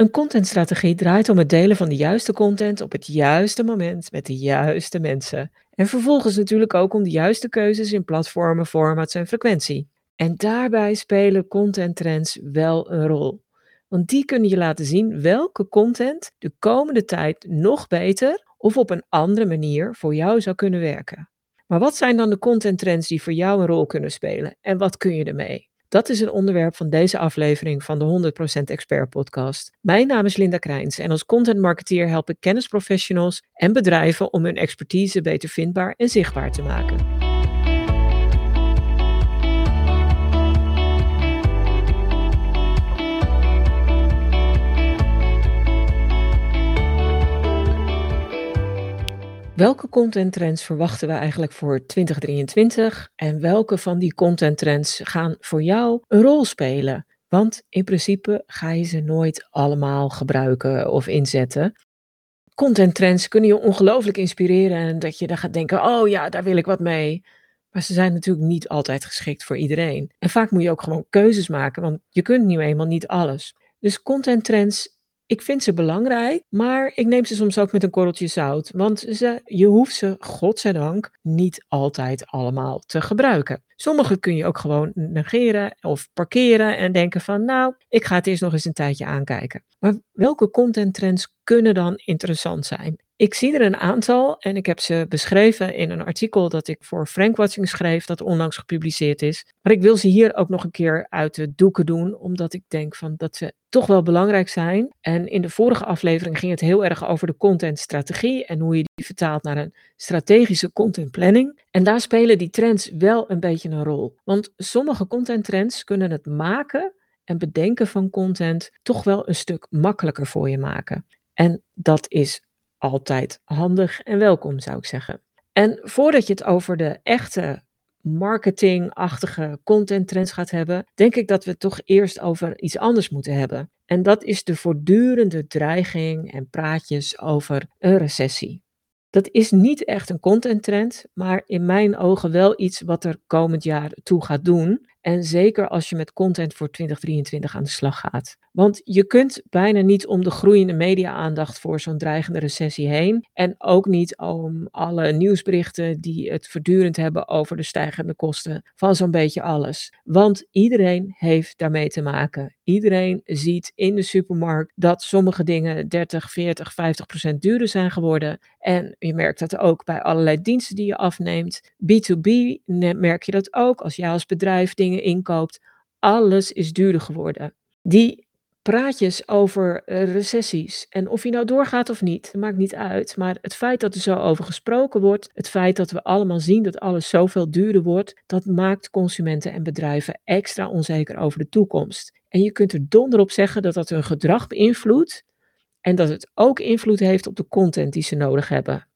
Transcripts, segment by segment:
Een contentstrategie draait om het delen van de juiste content op het juiste moment met de juiste mensen. En vervolgens natuurlijk ook om de juiste keuzes in platformen, formats en frequentie. En daarbij spelen contenttrends wel een rol. Want die kunnen je laten zien welke content de komende tijd nog beter of op een andere manier voor jou zou kunnen werken. Maar wat zijn dan de contenttrends die voor jou een rol kunnen spelen en wat kun je ermee? Dat is het onderwerp van deze aflevering van de 100% Expert Podcast. Mijn naam is Linda Krijns en als content marketeer help ik kennisprofessionals en bedrijven om hun expertise beter vindbaar en zichtbaar te maken. Welke contenttrends verwachten we eigenlijk voor 2023 en welke van die contenttrends gaan voor jou een rol spelen? Want in principe ga je ze nooit allemaal gebruiken of inzetten. Contenttrends kunnen je ongelooflijk inspireren en dat je dan gaat denken: oh ja, daar wil ik wat mee. Maar ze zijn natuurlijk niet altijd geschikt voor iedereen. En vaak moet je ook gewoon keuzes maken, want je kunt nu eenmaal niet alles. Dus contenttrends ik vind ze belangrijk, maar ik neem ze soms ook met een korreltje zout. Want je hoeft ze, godzijdank, niet altijd allemaal te gebruiken. Sommige kun je ook gewoon negeren of parkeren en denken van nou, ik ga het eerst nog eens een tijdje aankijken. Maar welke contenttrends kunnen dan interessant zijn? Ik zie er een aantal en ik heb ze beschreven in een artikel dat ik voor Frankwatching schreef, dat onlangs gepubliceerd is. Maar ik wil ze hier ook nog een keer uit de doeken doen, omdat ik denk van dat ze toch wel belangrijk zijn. En in de vorige aflevering ging het heel erg over de contentstrategie en hoe je die vertaalt naar een strategische content planning. En daar spelen die trends wel een beetje een rol. Want sommige contenttrends kunnen het maken en bedenken van content toch wel een stuk makkelijker voor je maken. En dat is altijd handig en welkom, zou ik zeggen. En voordat je het over de echte marketingachtige content trends gaat hebben, denk ik dat we het toch eerst over iets anders moeten hebben. En dat is de voortdurende dreiging en praatjes over een recessie. Dat is niet echt een content trend, maar in mijn ogen wel iets wat er komend jaar toe gaat doen. En zeker als je met content voor 2023 aan de slag gaat. Want je kunt bijna niet om de groeiende media-aandacht voor zo'n dreigende recessie heen. En ook niet om alle nieuwsberichten die het voortdurend hebben over de stijgende kosten van zo'n beetje alles. Want iedereen heeft daarmee te maken. Iedereen ziet in de supermarkt dat sommige dingen 30, 40, 50 procent duurder zijn geworden. En je merkt dat ook bij allerlei diensten die je afneemt. B2B merk je dat ook als jij als bedrijf dingen inkoopt. Alles is duurder geworden. Die praatjes over eh, recessies en of je nou doorgaat of niet, maakt niet uit. Maar het feit dat er zo over gesproken wordt, het feit dat we allemaal zien dat alles zoveel duurder wordt, dat maakt consumenten en bedrijven extra onzeker over de toekomst. En je kunt er donder op zeggen dat dat hun gedrag beïnvloedt en dat het ook invloed heeft op de content die ze nodig hebben.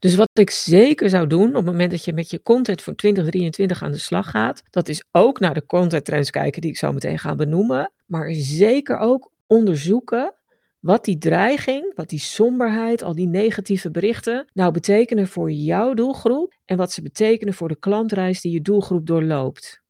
Dus wat ik zeker zou doen op het moment dat je met je content voor 2023 aan de slag gaat, dat is ook naar de content trends kijken die ik zo meteen ga benoemen, maar zeker ook onderzoeken wat die dreiging, wat die somberheid, al die negatieve berichten nou betekenen voor jouw doelgroep en wat ze betekenen voor de klantreis die je doelgroep doorloopt.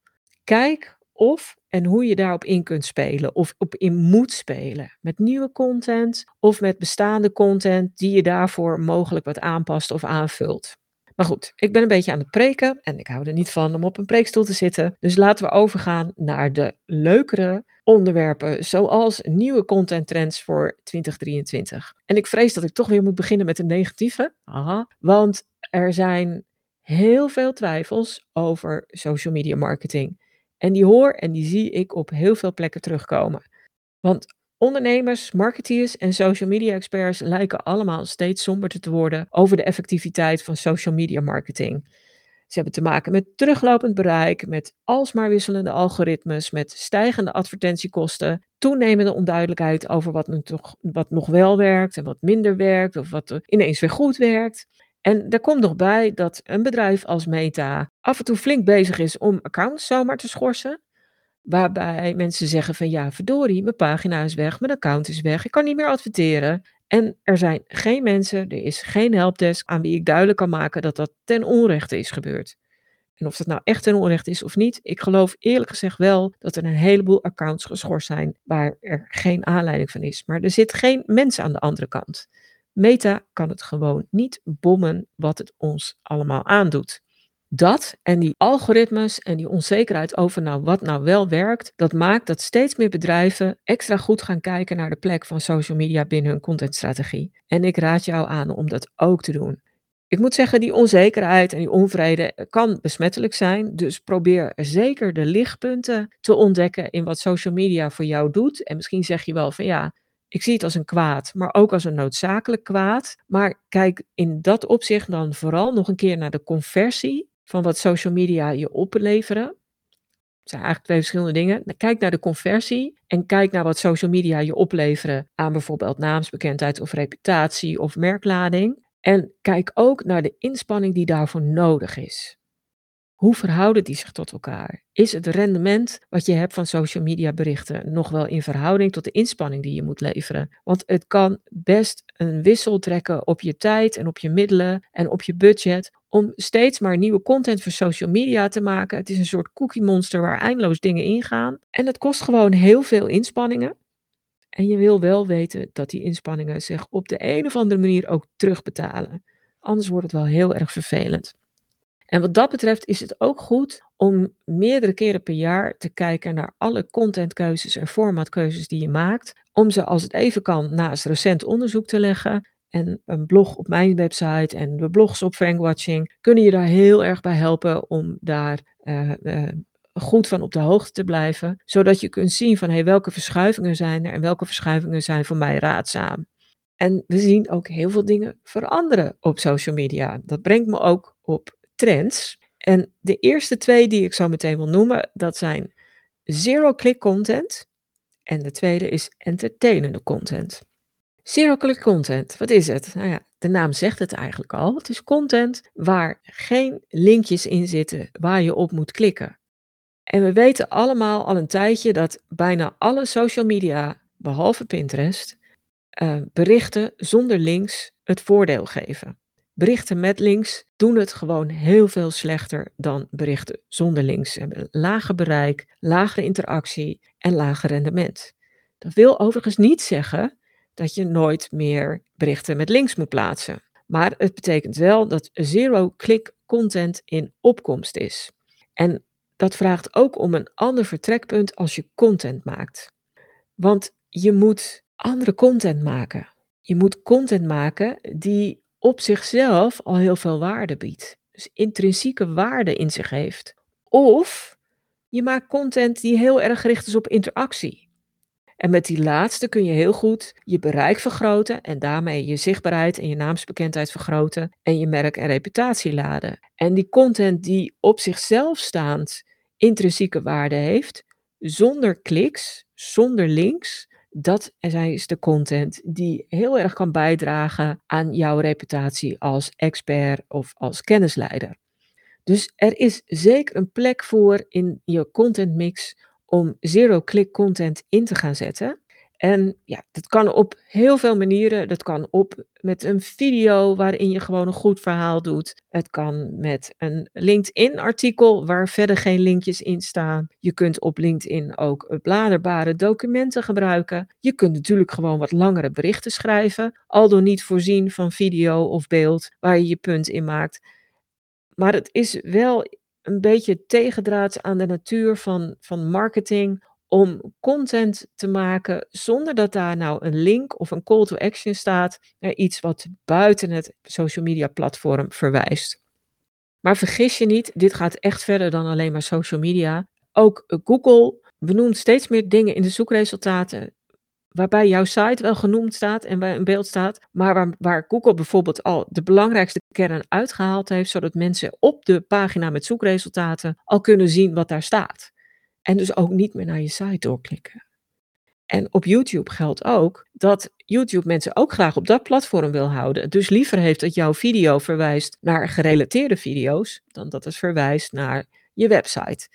Kijk of en hoe je daarop in kunt spelen of op in moet spelen. Met nieuwe content of met bestaande content die je daarvoor mogelijk wat aanpast of aanvult. Maar goed, ik ben een beetje aan het preken en ik hou er niet van om op een preekstoel te zitten. Dus laten we overgaan naar de leukere onderwerpen, zoals nieuwe content trends voor 2023. En ik vrees dat ik toch weer moet beginnen met een negatieve. Aha, want er zijn heel veel twijfels over social media marketing. En die hoor en die zie ik op heel veel plekken terugkomen. Want ondernemers, marketeers en social media experts lijken allemaal steeds somberder te worden over de effectiviteit van social media marketing. Ze hebben te maken met teruglopend bereik, met alsmaar wisselende algoritmes, met stijgende advertentiekosten, toenemende onduidelijkheid over wat, nu toch, wat nog wel werkt en wat minder werkt, of wat ineens weer goed werkt. En er komt nog bij dat een bedrijf als Meta af en toe flink bezig is om accounts zomaar te schorsen. Waarbij mensen zeggen van ja, verdorie, mijn pagina is weg, mijn account is weg, ik kan niet meer adverteren. En er zijn geen mensen, er is geen helpdesk aan wie ik duidelijk kan maken dat dat ten onrechte is gebeurd. En of dat nou echt en onrecht is of niet, ik geloof eerlijk gezegd wel dat er een heleboel accounts geschorst zijn waar er geen aanleiding van is. Maar er zit geen mens aan de andere kant. Meta kan het gewoon niet bommen wat het ons allemaal aandoet. Dat en die algoritmes en die onzekerheid over nou wat nou wel werkt, dat maakt dat steeds meer bedrijven extra goed gaan kijken naar de plek van social media binnen hun contentstrategie. En ik raad jou aan om dat ook te doen. Ik moet zeggen, die onzekerheid en die onvrede kan besmettelijk zijn. Dus probeer zeker de lichtpunten te ontdekken in wat social media voor jou doet. En misschien zeg je wel van ja, ik zie het als een kwaad, maar ook als een noodzakelijk kwaad. Maar kijk in dat opzicht dan vooral nog een keer naar de conversie van wat social media je opleveren. Het zijn eigenlijk twee verschillende dingen. Kijk naar de conversie en kijk naar wat social media je opleveren aan bijvoorbeeld naamsbekendheid of reputatie of merklading. En kijk ook naar de inspanning die daarvoor nodig is. Hoe verhouden die zich tot elkaar? Is het rendement wat je hebt van social media berichten nog wel in verhouding tot de inspanning die je moet leveren? Want het kan best een wissel trekken op je tijd en op je middelen en op je budget om steeds maar nieuwe content voor social media te maken. Het is een soort cookie monster waar eindeloos dingen ingaan. En het kost gewoon heel veel inspanningen. En je wil wel weten dat die inspanningen zich op de een of andere manier ook terugbetalen. Anders wordt het wel heel erg vervelend. En wat dat betreft is het ook goed om meerdere keren per jaar te kijken naar alle contentkeuzes en formatkeuzes die je maakt. Om ze als het even kan naast recent onderzoek te leggen. En een blog op mijn website en de blogs op Frankwatching kunnen je daar heel erg bij helpen om daar uh, uh, goed van op de hoogte te blijven. Zodat je kunt zien van hey, welke verschuivingen zijn er en welke verschuivingen zijn voor mij raadzaam. En we zien ook heel veel dingen veranderen op social media. Dat brengt me ook op trends. En de eerste twee die ik zo meteen wil noemen, dat zijn zero-click content. En de tweede is entertainende content. Zero-click content, wat is het? Nou ja, de naam zegt het eigenlijk al. Het is content waar geen linkjes in zitten waar je op moet klikken. En we weten allemaal al een tijdje dat bijna alle social media, behalve Pinterest, uh, berichten zonder links het voordeel geven. Berichten met links doen het gewoon heel veel slechter dan berichten zonder links. Ze hebben lager bereik, lagere interactie en lager rendement. Dat wil overigens niet zeggen dat je nooit meer berichten met links moet plaatsen. Maar het betekent wel dat zero-click content in opkomst is. En dat vraagt ook om een ander vertrekpunt als je content maakt. Want je moet andere content maken. Je moet content maken die op zichzelf al heel veel waarde biedt. Dus intrinsieke waarde in zich heeft. Of je maakt content die heel erg gericht is op interactie. En met die laatste kun je heel goed je bereik vergroten en daarmee je zichtbaarheid en je naamsbekendheid vergroten en je merk en reputatie laden. En die content die op zichzelf staand intrinsieke waarde heeft, zonder kliks, zonder links, dat is de content die heel erg kan bijdragen aan jouw reputatie als expert of als kennisleider. Dus er is zeker een plek voor in je content mix om zero-click content in te gaan zetten. En ja, dat kan op heel veel manieren. Dat kan op met een video waarin je gewoon een goed verhaal doet. Het kan met een LinkedIn-artikel waar verder geen linkjes in staan. Je kunt op LinkedIn ook bladerbare documenten gebruiken. Je kunt natuurlijk gewoon wat langere berichten schrijven, al door niet voorzien van video of beeld waar je je punt in maakt. Maar het is wel een beetje tegendraads aan de natuur van, van marketing om content te maken zonder dat daar nou een link of een call to action staat naar iets wat buiten het social media platform verwijst. Maar vergis je niet, dit gaat echt verder dan alleen maar social media. Ook Google benoemt steeds meer dingen in de zoekresultaten waarbij jouw site wel genoemd staat en bij een beeld staat, maar waar, waar Google bijvoorbeeld al de belangrijkste kern uitgehaald heeft, zodat mensen op de pagina met zoekresultaten al kunnen zien wat daar staat. En dus ook niet meer naar je site doorklikken. En op YouTube geldt ook dat YouTube mensen ook graag op dat platform wil houden. Dus liever heeft dat jouw video verwijst naar gerelateerde video's dan dat het verwijst naar je website.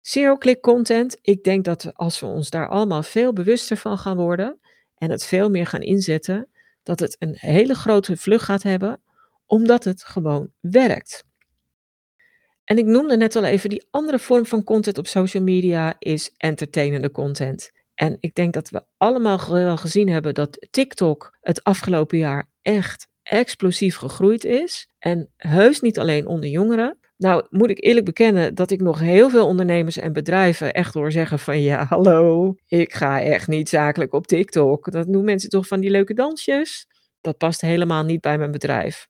Zero-click content, ik denk dat als we ons daar allemaal veel bewuster van gaan worden en het veel meer gaan inzetten, dat het een hele grote vlucht gaat hebben, omdat het gewoon werkt. En ik noemde net al even, die andere vorm van content op social media is entertainende content. En ik denk dat we allemaal wel gezien hebben dat TikTok het afgelopen jaar echt explosief gegroeid is. En heus niet alleen onder jongeren. Nou, moet ik eerlijk bekennen dat ik nog heel veel ondernemers en bedrijven echt hoor zeggen van ja, hallo, ik ga echt niet zakelijk op TikTok. Dat doen mensen toch van die leuke dansjes? Dat past helemaal niet bij mijn bedrijf.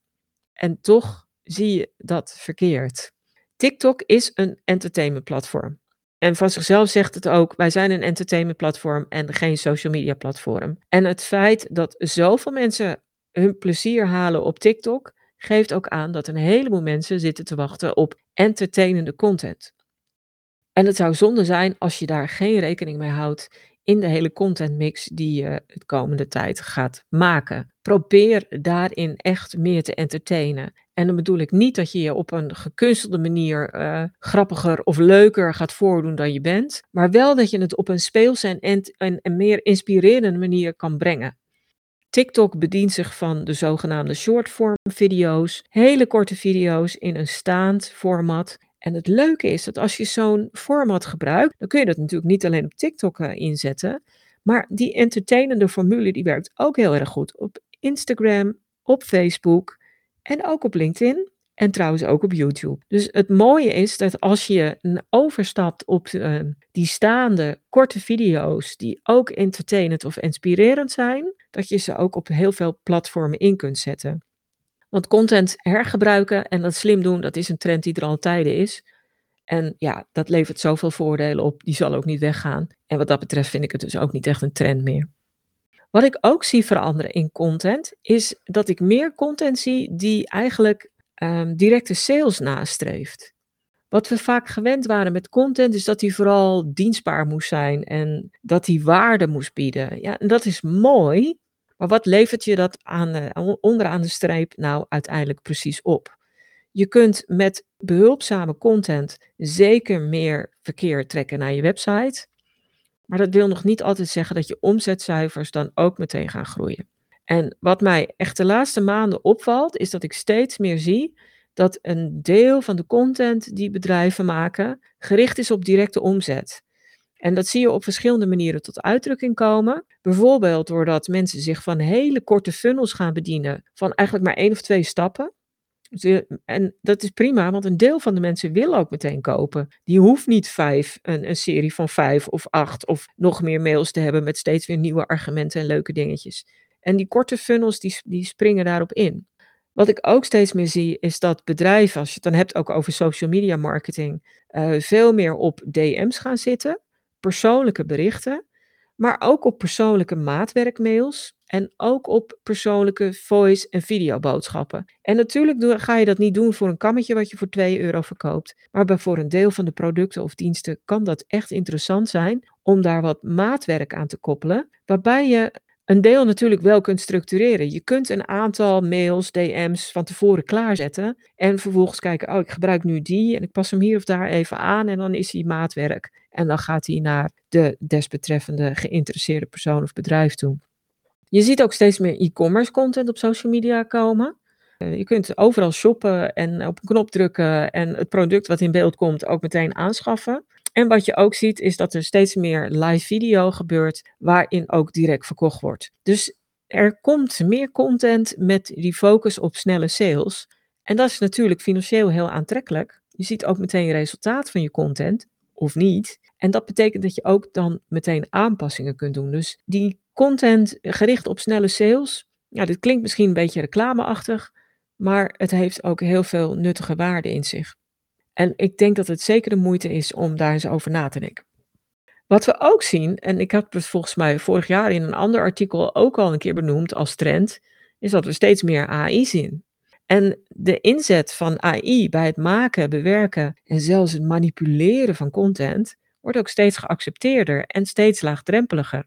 En toch zie je dat verkeerd. TikTok is een entertainment platform. En van zichzelf zegt het ook, wij zijn een entertainment platform en geen social media platform. En het feit dat zoveel mensen hun plezier halen op TikTok, geeft ook aan dat een heleboel mensen zitten te wachten op entertainende content. En het zou zonde zijn als je daar geen rekening mee houdt in de hele contentmix die je het komende tijd gaat maken. Probeer daarin echt meer te entertainen. En dan bedoel ik niet dat je je op een gekunstelde manier uh, grappiger of leuker gaat voordoen dan je bent, maar wel dat je het op een speelse en, en, en meer inspirerende manier kan brengen. TikTok bedient zich van de zogenaamde shortform video's, hele korte video's in een staand format. En het leuke is dat als je zo'n format gebruikt, dan kun je dat natuurlijk niet alleen op TikTok uh, inzetten, maar die entertainende formule die werkt ook heel erg goed op Instagram, op Facebook en ook op LinkedIn. En trouwens ook op YouTube. Dus het mooie is dat als je overstapt op uh, die staande korte video's, die ook entertainend of inspirerend zijn, dat je ze ook op heel veel platformen in kunt zetten. Want content hergebruiken en dat slim doen, dat is een trend die er al tijden is. En ja, dat levert zoveel voordelen op, die zal ook niet weggaan. En wat dat betreft vind ik het dus ook niet echt een trend meer. Wat ik ook zie veranderen in content, is dat ik meer content zie die eigenlijk um, directe sales nastreeft. Wat we vaak gewend waren met content, is dat die vooral dienstbaar moest zijn en dat die waarde moest bieden. Ja, en dat is mooi, maar wat levert je dat aan, uh, onderaan de streep nou uiteindelijk precies op? Je kunt met behulpzame content zeker meer verkeer trekken naar je website. Maar dat wil nog niet altijd zeggen dat je omzetcijfers dan ook meteen gaan groeien. En wat mij echt de laatste maanden opvalt, is dat ik steeds meer zie dat een deel van de content die bedrijven maken gericht is op directe omzet. En dat zie je op verschillende manieren tot uitdrukking komen. Bijvoorbeeld doordat mensen zich van hele korte funnels gaan bedienen, van eigenlijk maar één of twee stappen. En dat is prima, want een deel van de mensen wil ook meteen kopen. Die hoeft niet vijf, een, een serie van vijf of acht of nog meer mails te hebben met steeds weer nieuwe argumenten en leuke dingetjes. En die korte funnels, die, die springen daarop in. Wat ik ook steeds meer zie, is dat bedrijven, als je het dan hebt ook over social media marketing, uh, veel meer op DM's gaan zitten, persoonlijke berichten, maar ook op persoonlijke maatwerkmails en ook op persoonlijke voice- en videoboodschappen. En natuurlijk ga je dat niet doen voor een kammetje wat je voor 2 euro verkoopt, maar voor een deel van de producten of diensten kan dat echt interessant zijn om daar wat maatwerk aan te koppelen, waarbij je een deel natuurlijk wel kunt structureren. Je kunt een aantal mails, DM's van tevoren klaarzetten en vervolgens kijken, oh ik gebruik nu die en ik pas hem hier of daar even aan en dan is hij maatwerk. En dan gaat hij naar de desbetreffende geïnteresseerde persoon of bedrijf toe. Je ziet ook steeds meer e-commerce content op social media komen. Eh, je kunt overal shoppen en op een knop drukken en het product wat in beeld komt ook meteen aanschaffen. En wat je ook ziet is dat er steeds meer live video gebeurt waarin ook direct verkocht wordt. Dus er komt meer content met die focus op snelle sales. En dat is natuurlijk financieel heel aantrekkelijk. Je ziet ook meteen resultaat van je content, of niet. En dat betekent dat je ook dan meteen aanpassingen kunt doen. Dus die content gericht op snelle sales, ja, dit klinkt misschien een beetje reclameachtig, maar het heeft ook heel veel nuttige waarde in zich. En ik denk dat het zeker de moeite is om daar eens over na te denken. Wat we ook zien, en ik heb het volgens mij vorig jaar in een ander artikel ook al een keer benoemd als trend, is dat we steeds meer AI zien. En de inzet van AI bij het maken, bewerken en zelfs het manipuleren van content wordt ook steeds geaccepteerder en steeds laagdrempeliger.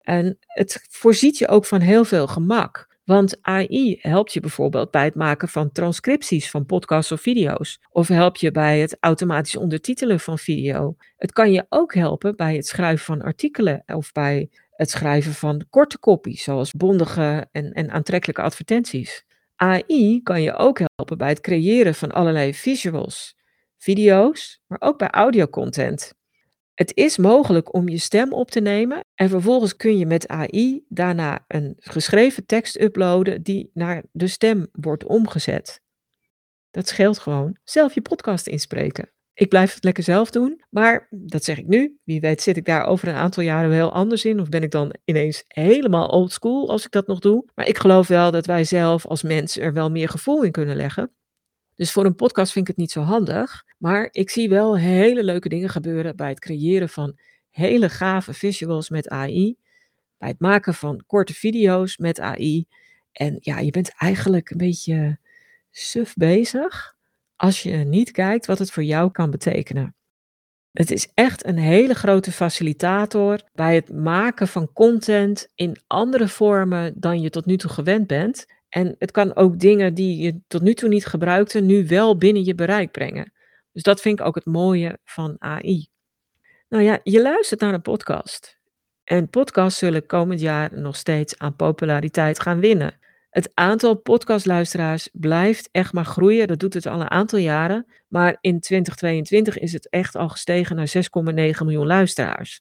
En het voorziet je ook van heel veel gemak. Want AI helpt je bijvoorbeeld bij het maken van transcripties van podcasts of video's. Of helpt je bij het automatisch ondertitelen van video. Het kan je ook helpen bij het schrijven van artikelen of bij het schrijven van korte kopies, zoals bondige en, en aantrekkelijke advertenties. AI kan je ook helpen bij het creëren van allerlei visuals. video's, maar ook bij audiocontent. Het is mogelijk om je stem op te nemen en vervolgens kun je met AI daarna een geschreven tekst uploaden die naar de stem wordt omgezet. Dat scheelt gewoon. Zelf je podcast inspreken. Ik blijf het lekker zelf doen, maar dat zeg ik nu. Wie weet zit ik daar over een aantal jaren wel anders in of ben ik dan ineens helemaal old school als ik dat nog doe. Maar ik geloof wel dat wij zelf als mens er wel meer gevoel in kunnen leggen. Dus voor een podcast vind ik het niet zo handig. Maar ik zie wel hele leuke dingen gebeuren bij het creëren van hele gave visuals met AI. Bij het maken van korte video's met AI. En ja, je bent eigenlijk een beetje suf bezig als je niet kijkt wat het voor jou kan betekenen. Het is echt een hele grote facilitator bij het maken van content in andere vormen dan je tot nu toe gewend bent. En het kan ook dingen die je tot nu toe niet gebruikte, nu wel binnen je bereik brengen. Dus dat vind ik ook het mooie van AI. Nou ja, je luistert naar een podcast. En podcasts zullen komend jaar nog steeds aan populariteit gaan winnen. Het aantal podcastluisteraars blijft echt maar groeien. Dat doet het al een aantal jaren. Maar in 2022 is het echt al gestegen naar 6,9 miljoen luisteraars.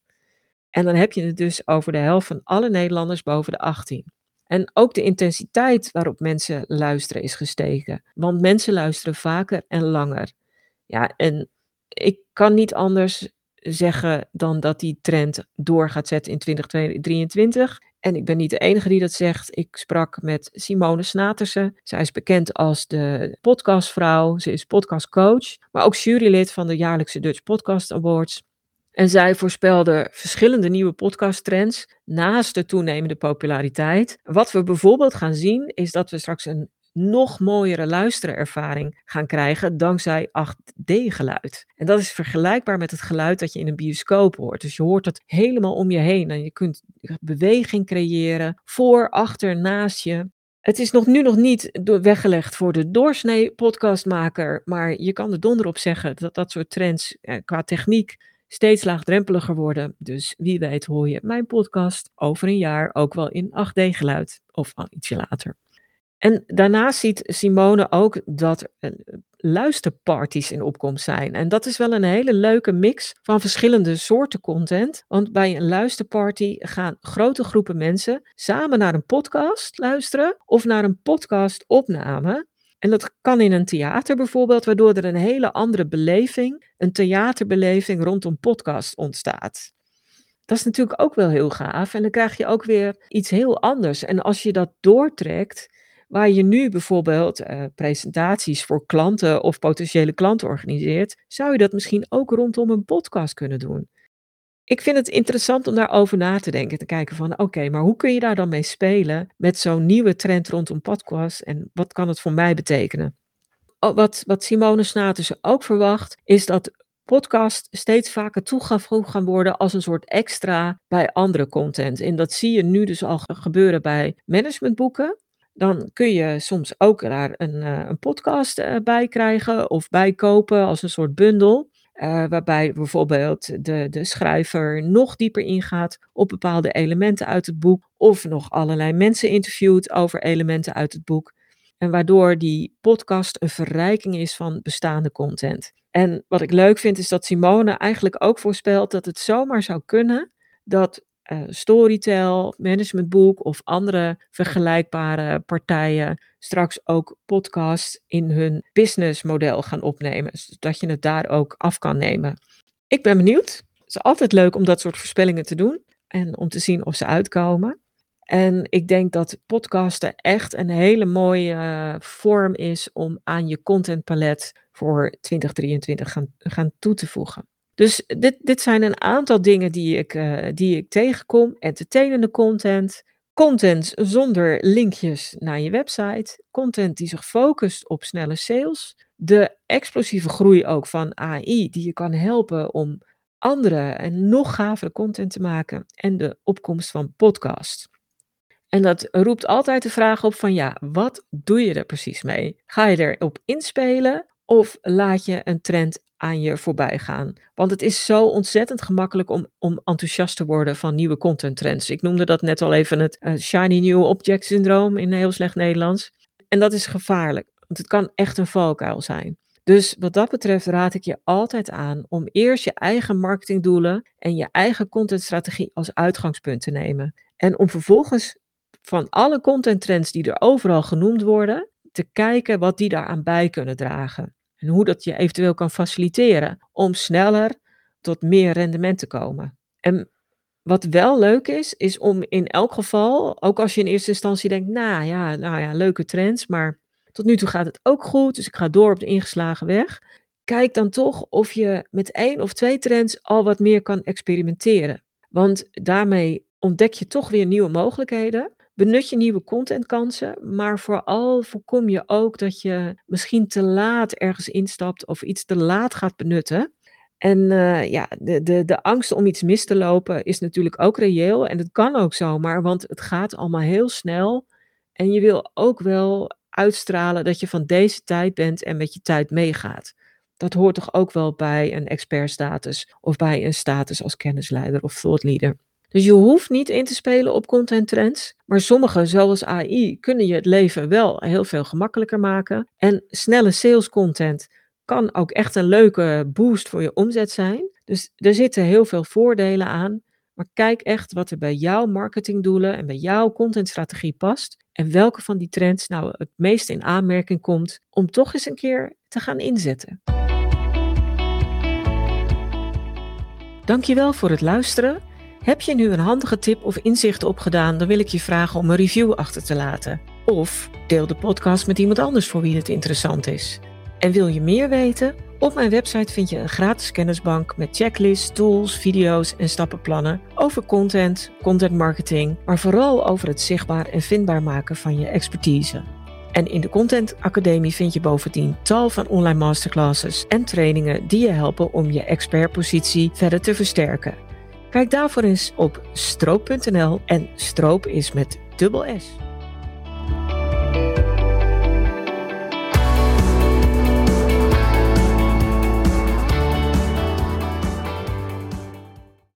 En dan heb je het dus over de helft van alle Nederlanders boven de 18. En ook de intensiteit waarop mensen luisteren is gestegen. Want mensen luisteren vaker en langer. Ja, en ik kan niet anders zeggen dan dat die trend door gaat zetten in 2023. En ik ben niet de enige die dat zegt. Ik sprak met Simone Snatersen. Zij is bekend als de podcastvrouw. Ze is podcastcoach, maar ook jurylid van de jaarlijkse Dutch Podcast Awards. En zij voorspelde verschillende nieuwe podcasttrends naast de toenemende populariteit. Wat we bijvoorbeeld gaan zien is dat we straks een nog mooiere luisterervaring gaan krijgen dankzij 8D-geluid. En dat is vergelijkbaar met het geluid dat je in een bioscoop hoort. Dus je hoort het helemaal om je heen en je kunt beweging creëren voor, achter, naast je. Het is nog nu nog niet weggelegd voor de doorsnee podcastmaker, maar je kan er donder op zeggen dat dat soort trends eh, qua techniek steeds laagdrempeliger worden. Dus wie weet hoor je mijn podcast over een jaar ook wel in 8D-geluid of al ietsje later. En daarnaast ziet Simone ook dat luisterparties in opkomst zijn. En dat is wel een hele leuke mix van verschillende soorten content. Want bij een luisterparty gaan grote groepen mensen samen naar een podcast luisteren of naar een podcastopname. En dat kan in een theater bijvoorbeeld, waardoor er een hele andere beleving, een theaterbeleving rondom podcast ontstaat. Dat is natuurlijk ook wel heel gaaf. En dan krijg je ook weer iets heel anders. En als je dat doortrekt Waar je nu bijvoorbeeld uh, presentaties voor klanten of potentiële klanten organiseert, zou je dat misschien ook rondom een podcast kunnen doen. Ik vind het interessant om daarover na te denken, te kijken van oké, maar hoe kun je daar dan mee spelen met zo'n nieuwe trend rondom podcast en wat kan het voor mij betekenen? Oh, wat, wat Simone Snatus ook verwacht, is dat podcast steeds vaker toegevoegd gaan worden als een soort extra bij andere content. En dat zie je nu dus al gebeuren bij managementboeken dan kun je soms ook daar een, uh, een podcast uh, bij krijgen of bijkopen als een soort bundel. Uh, waarbij bijvoorbeeld de, de schrijver nog dieper ingaat op bepaalde elementen uit het boek. Of nog allerlei mensen interviewt over elementen uit het boek. En waardoor die podcast een verrijking is van bestaande content. En wat ik leuk vind is dat Simone eigenlijk ook voorspelt dat het zomaar zou kunnen dat uh, Storytel, Managementboek of andere vergelijkbare partijen straks ook podcasts in hun businessmodel gaan opnemen, zodat je het daar ook af kan nemen. Ik ben benieuwd. Het is altijd leuk om dat soort voorspellingen te doen en om te zien of ze uitkomen. En ik denk dat podcasten echt een hele mooie uh, vorm is om aan je contentpalet voor 2023 gaan, gaan toe te voegen. Dus dit, dit zijn een aantal dingen die ik, uh, die ik tegenkom. Entertainende content, content zonder linkjes naar je website, content die zich focust op snelle sales, de explosieve groei ook van AI die je kan helpen om andere en nog gavere content te maken en de opkomst van podcast. En dat roept altijd de vraag op van ja, wat doe je er precies mee? Ga je erop inspelen of laat je een trend aan je voorbij gaan. Want het is zo ontzettend gemakkelijk om, om enthousiast te worden van nieuwe content trends. Ik noemde dat net al even het uh, shiny new object syndroom in heel slecht Nederlands. En dat is gevaarlijk, want het kan echt een valkuil zijn. Dus wat dat betreft raad ik je altijd aan om eerst je eigen marketingdoelen en je eigen contentstrategie als uitgangspunt te nemen. En om vervolgens van alle contenttrends die er overal genoemd worden, te kijken wat die daaraan bij kunnen dragen. En hoe dat je eventueel kan faciliteren om sneller tot meer rendement te komen. En wat wel leuk is, is om in elk geval, ook als je in eerste instantie denkt, nou ja, nou ja, leuke trends, maar tot nu toe gaat het ook goed, dus ik ga door op de ingeslagen weg. Kijk dan toch of je met één of twee trends al wat meer kan experimenteren. Want daarmee ontdek je toch weer nieuwe mogelijkheden. Benut je nieuwe contentkansen, maar vooral voorkom je ook dat je misschien te laat ergens instapt of iets te laat gaat benutten. En uh, ja, de, de, de angst om iets mis te lopen is natuurlijk ook reëel. En dat kan ook zomaar, want het gaat allemaal heel snel. En je wil ook wel uitstralen dat je van deze tijd bent en met je tijd meegaat. Dat hoort toch ook wel bij een expertstatus of bij een status als kennisleider of thought leader. Dus je hoeft niet in te spelen op content trends, maar sommige, zoals AI, kunnen je het leven wel heel veel gemakkelijker maken. En snelle sales content kan ook echt een leuke boost voor je omzet zijn. Dus er zitten heel veel voordelen aan. Maar kijk echt wat er bij jouw marketingdoelen en bij jouw contentstrategie past. En welke van die trends nou het meest in aanmerking komt om toch eens een keer te gaan inzetten. Dankjewel voor het luisteren. Heb je nu een handige tip of inzicht opgedaan, dan wil ik je vragen om een review achter te laten. Of deel de podcast met iemand anders voor wie het interessant is. En wil je meer weten? Op mijn website vind je een gratis kennisbank met checklists, tools, video's en stappenplannen over content, content marketing, maar vooral over het zichtbaar en vindbaar maken van je expertise. En in de Content Academie vind je bovendien tal van online masterclasses en trainingen die je helpen om je expertpositie verder te versterken. Kijk daarvoor eens op stroop.nl en stroop is met dubbel S.